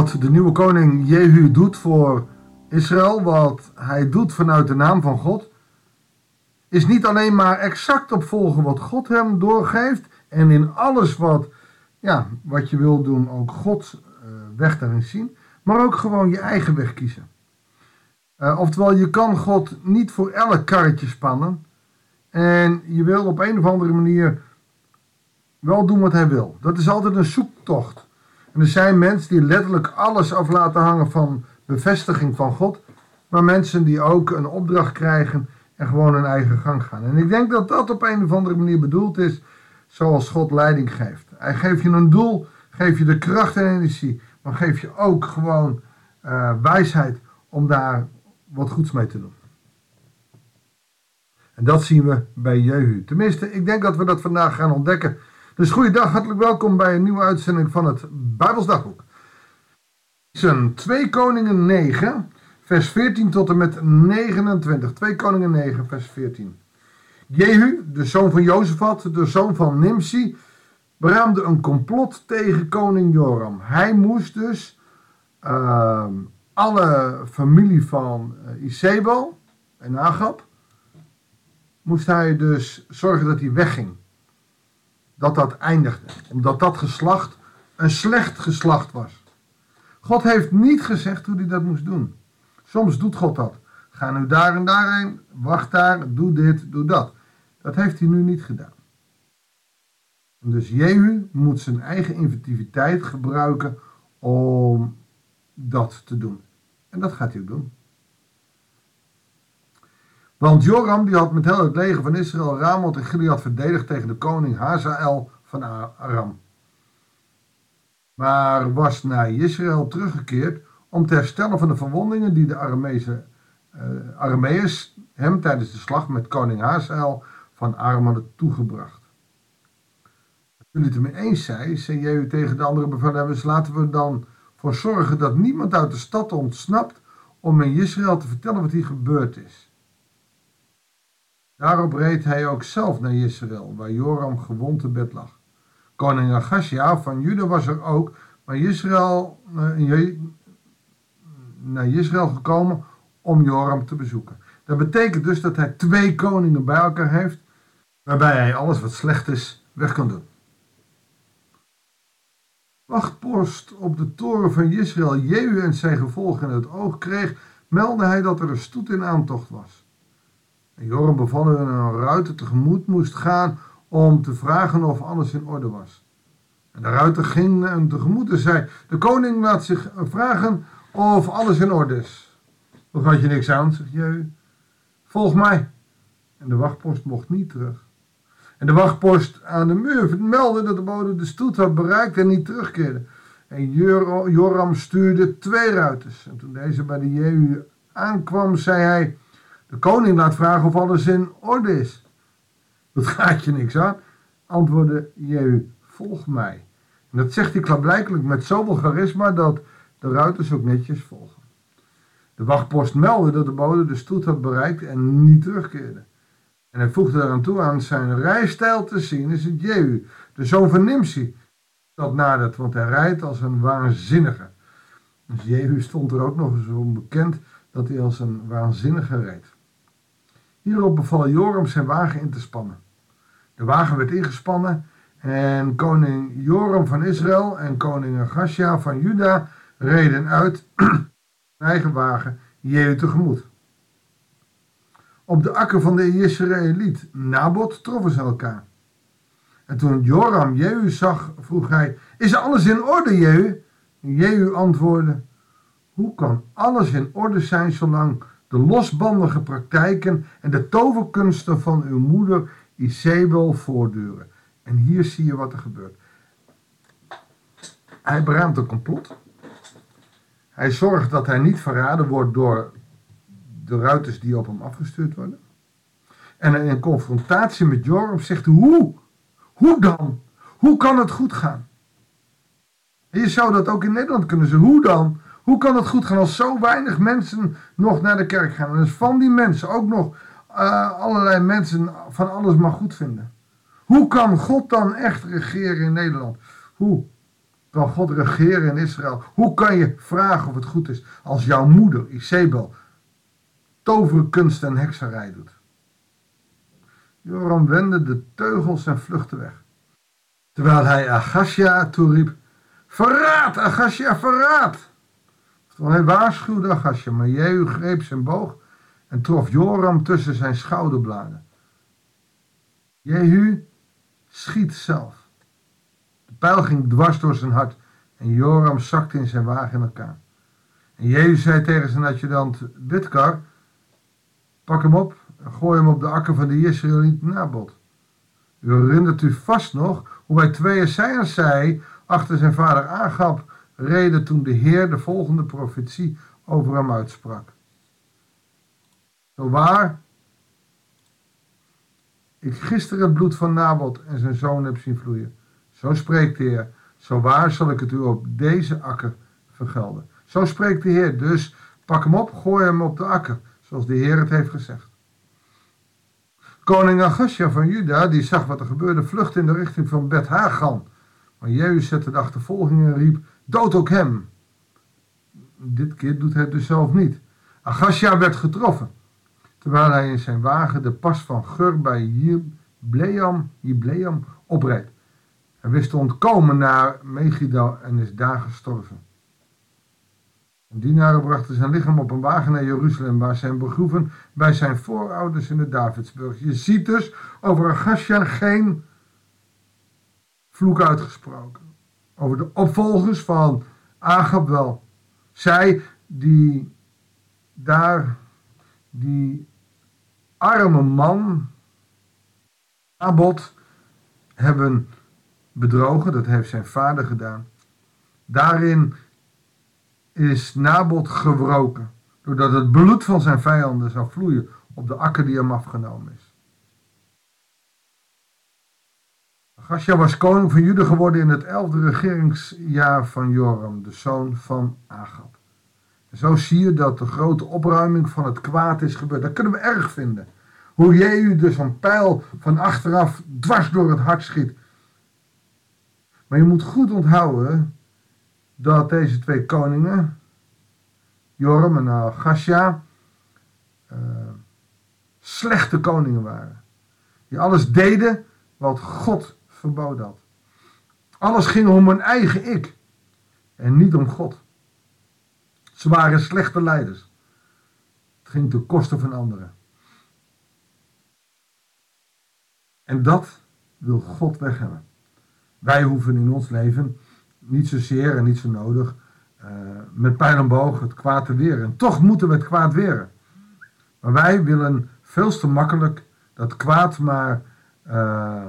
wat de nieuwe koning Jehu doet voor Israël, wat hij doet vanuit de naam van God, is niet alleen maar exact opvolgen wat God hem doorgeeft en in alles wat, ja, wat je wil doen ook Gods uh, weg daarin zien, maar ook gewoon je eigen weg kiezen. Uh, oftewel, je kan God niet voor elk karretje spannen en je wil op een of andere manier wel doen wat hij wil. Dat is altijd een zoektocht. Er zijn mensen die letterlijk alles af laten hangen van bevestiging van God, maar mensen die ook een opdracht krijgen en gewoon hun eigen gang gaan. En ik denk dat dat op een of andere manier bedoeld is zoals God leiding geeft. Hij geeft je een doel, geeft je de kracht en energie, maar geeft je ook gewoon uh, wijsheid om daar wat goeds mee te doen. En dat zien we bij Jehu. Tenminste, ik denk dat we dat vandaag gaan ontdekken. Dus goeiedag, hartelijk welkom bij een nieuwe uitzending van het Bijbelsdagboek. Zijn 2 Koningen 9, vers 14 tot en met 29. 2 Koningen 9, vers 14. Jehu, de zoon van Jozefat, de zoon van Nimsi, beraamde een complot tegen koning Joram. Hij moest dus uh, alle familie van uh, Isabel en Agab, moest hij dus zorgen dat hij wegging. Dat dat eindigde. Omdat dat geslacht een slecht geslacht was. God heeft niet gezegd hoe hij dat moest doen. Soms doet God dat. Ga nu daar en daarheen, wacht daar, doe dit, doe dat. Dat heeft hij nu niet gedaan. Dus Jehu moet zijn eigen inventiviteit gebruiken om dat te doen. En dat gaat hij ook doen. Want Joram die had met heel het leger van Israël Ramoth en Gilead verdedigd tegen de koning Hazael van Aram. Maar was naar Israël teruggekeerd om te herstellen van de verwondingen die de uh, Arameërs hem tijdens de slag met koning Hazael van Aram hadden toegebracht. Als jullie het ermee eens zijn, zei Jehu tegen de andere bevelhebbers, laten we dan voor zorgen dat niemand uit de stad ontsnapt om in Israël te vertellen wat hier gebeurd is. Daarop reed hij ook zelf naar Israël, waar Joram gewond te bed lag. Koning Agashia van Juda was er ook, maar Israël, uh, naar Israël gekomen om Joram te bezoeken. Dat betekent dus dat hij twee koningen bij elkaar heeft, waarbij hij alles wat slecht is weg kan doen. Wachtpost op de toren van Israël, Jehu en zijn gevolgen in het oog kreeg, meldde hij dat er een stoet in aantocht was. Joram beval hun een ruiter tegemoet moest gaan om te vragen of alles in orde was. En de ruiter ging hem tegemoet en zei: De koning laat zich vragen of alles in orde is. Of had je niks aan, zegt Jehu. Volg mij. En de wachtpost mocht niet terug. En de wachtpost aan de muur meldde dat de bode de stoet had bereikt en niet terugkeerde. En Joram stuurde twee ruiters. En toen deze bij de Jehu aankwam, zei hij: De koning laat vragen of alles in orde is. Dat gaat je niks aan, antwoordde Jehu: Volg mij. En dat zegt hij klaarblijkelijk met zoveel charisma dat de ruiters ook netjes volgen. De wachtpost meldde dat de bode de stoet had bereikt en niet terugkeerde. En hij voegde eraan toe aan zijn rijstijl te zien is het Jehu, de zoon van Nimsi, dat nadert, want hij rijdt als een waanzinnige. Dus Jehu stond er ook nog eens om bekend dat hij als een waanzinnige reed. Hierop beval Joram zijn wagen in te spannen. De wagen werd ingespannen en koning Joram van Israël en koning Agashia van Juda reden uit eigen wagen Jehu tegemoet. Op de akker van de Israëliet Nabot troffen ze elkaar. En toen Joram Jehu zag, vroeg hij, is alles in orde, Jehu? En Jehu antwoordde, hoe kan alles in orde zijn zolang de losbandige praktijken en de toverkunsten van uw moeder Isabel voortduren? En hier zie je wat er gebeurt. Hij beraamt een complot. Hij zorgt dat hij niet verraden wordt door de ruiters die op hem afgestuurd worden. En in confrontatie met Joram zegt hoe? Hoe dan? Hoe kan het goed gaan? Je zou dat ook in Nederland kunnen zeggen. Hoe dan? Hoe kan het goed gaan als zo weinig mensen nog naar de kerk gaan? En als van die mensen ook nog uh, allerlei mensen van alles maar goed vinden. Hoe kan God dan echt regeren in Nederland? Hoe? kan God regeren in Israël? Hoe kan je vragen of het goed is als jouw moeder, Isabel, toverkunst en hekserij doet? Joram wendde de teugels en vluchtte weg. Terwijl hij Agasja toeriep, verraad, Agasja, verraad! Terwijl hij waarschuwde Agasja, maar Jehu greep zijn boog en trof Joram tussen zijn schouderbladen. Jehu schiet zelf. De pijl ging dwars door zijn hart en Joram zakte in zijn wagen in elkaar. En Jehu zei tegen zijn adjudant Bidkar, pak hem op en gooi hem op de akker van de Israëliet Nabot. U herinnert u vast nog hoe bij twee Esaias zei, achter zijn vader aangap, reden toen de Heer de volgende profetie over hem uitsprak. Zo waar ik gisteren het bloed van Nabot en zijn zoon heb zien vloeien. Zo spreekt de Heer. Zo waar zal ik het u op deze akker vergelden. Zo spreekt de Heer. Dus pak hem op, gooi hem op de akker, zoals de Heer het heeft gezegd. Koning Agasja van Juda, die zag wat er gebeurde, vluchtte in de richting van Bet Hagan. Maar Jezus zette de achtervolging en riep, dood ook hem. Dit keer doet hij het dus zelf niet. Agasja werd getroffen terwijl hij in zijn wagen de pas van Gur bij Jibleam, opreed. Hij wist te ontkomen naar Megiddo en is daar gestorven. En dienaren brachten zijn lichaam op een wagen naar Jeruzalem, waar zijn begroeven bij zijn voorouders in de Davidsburg. Je ziet dus over Agasja geen vloek uitgesproken. Over de opvolgers van Agab wel. Zij die daar, die arme man, Nabot, hebben bedrogen. Dat heeft zijn vader gedaan. Daarin is Nabot gewroken. Doordat het bloed van zijn vijanden zou vloeien op de akker die hem afgenomen is. Agasja was koning van Juda geworden in het elfde regeringsjaar van Joram, de zoon van Agab. Zo zie je dat de grote opruiming van het kwaad is gebeurd. Dat kunnen we erg vinden. Hoe Jehu dus een pijl van achteraf dwars door het hart schiet. Maar je moet goed onthouden dat deze twee koningen, Joram en Agasja, uh, slechte koningen waren. Die alles deden wat God verboden had. Alles ging om hun eigen ik en niet om God. Ze waren slechte leiders. Het ging ten koste van anderen. En dat wil God weg hebben. Wij hoeven in ons leven niet zozeer en niet zo nodig uh, met pijl en boog het kwaad te weren. En toch moeten we het kwaad weren. Maar wij willen veel te makkelijk dat kwaad maar uh,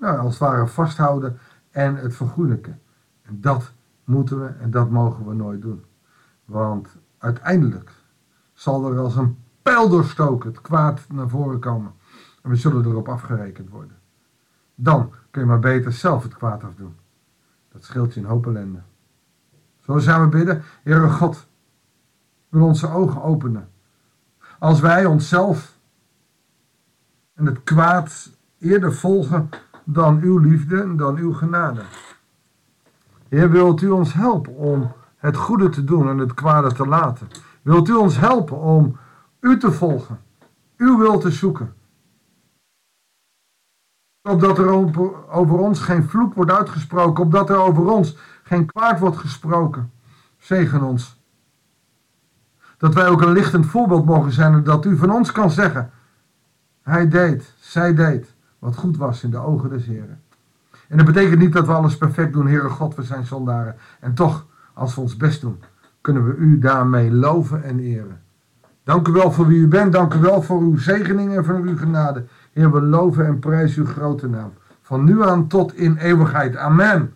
nou, als het ware vasthouden en het vergoelijken. En dat moeten we en dat mogen we nooit doen. Want uiteindelijk zal er als een pijl doorstoken het kwaad naar voren komen. En we zullen erop afgerekend worden. Dan kun je maar beter zelf het kwaad afdoen. Dat scheelt je een hoop ellende. Zo zijn we bidden, Heere God, wil onze ogen openen. Als wij onszelf en het kwaad eerder volgen dan uw liefde, dan uw genade. Heer, wilt u ons helpen om het goede te doen en het kwade te laten? Wilt u ons helpen om u te volgen, uw wil te zoeken? Opdat er over ons geen vloek wordt uitgesproken, opdat er over ons geen kwaad wordt gesproken. Zegen ons. Dat wij ook een lichtend voorbeeld mogen zijn en dat u van ons kan zeggen: Hij deed, zij deed wat goed was in de ogen des Heren. En dat betekent niet dat we alles perfect doen, Heere God, we zijn zondaren. En toch, als we ons best doen, kunnen we u daarmee loven en eren. Dank u wel voor wie u bent, dank u wel voor uw zegeningen en voor uw genade. Heer, we loven en prijzen uw grote naam. Van nu aan tot in eeuwigheid. Amen.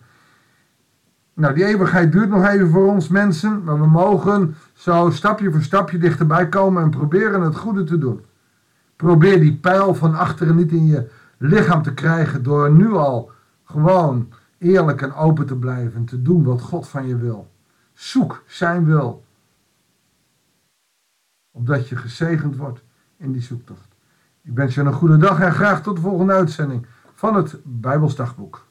Nou, die eeuwigheid duurt nog even voor ons mensen, maar we mogen zo stapje voor stapje dichterbij komen en proberen het goede te doen. Probeer die pijl van achteren niet in je lichaam te krijgen door nu al gewoon eerlijk en open te blijven, te doen wat God van je wil. Zoek zijn wil, opdat je gezegend wordt in die zoektocht. Ik wens je een goede dag en graag tot de volgende uitzending van het Bijbelsdagboek.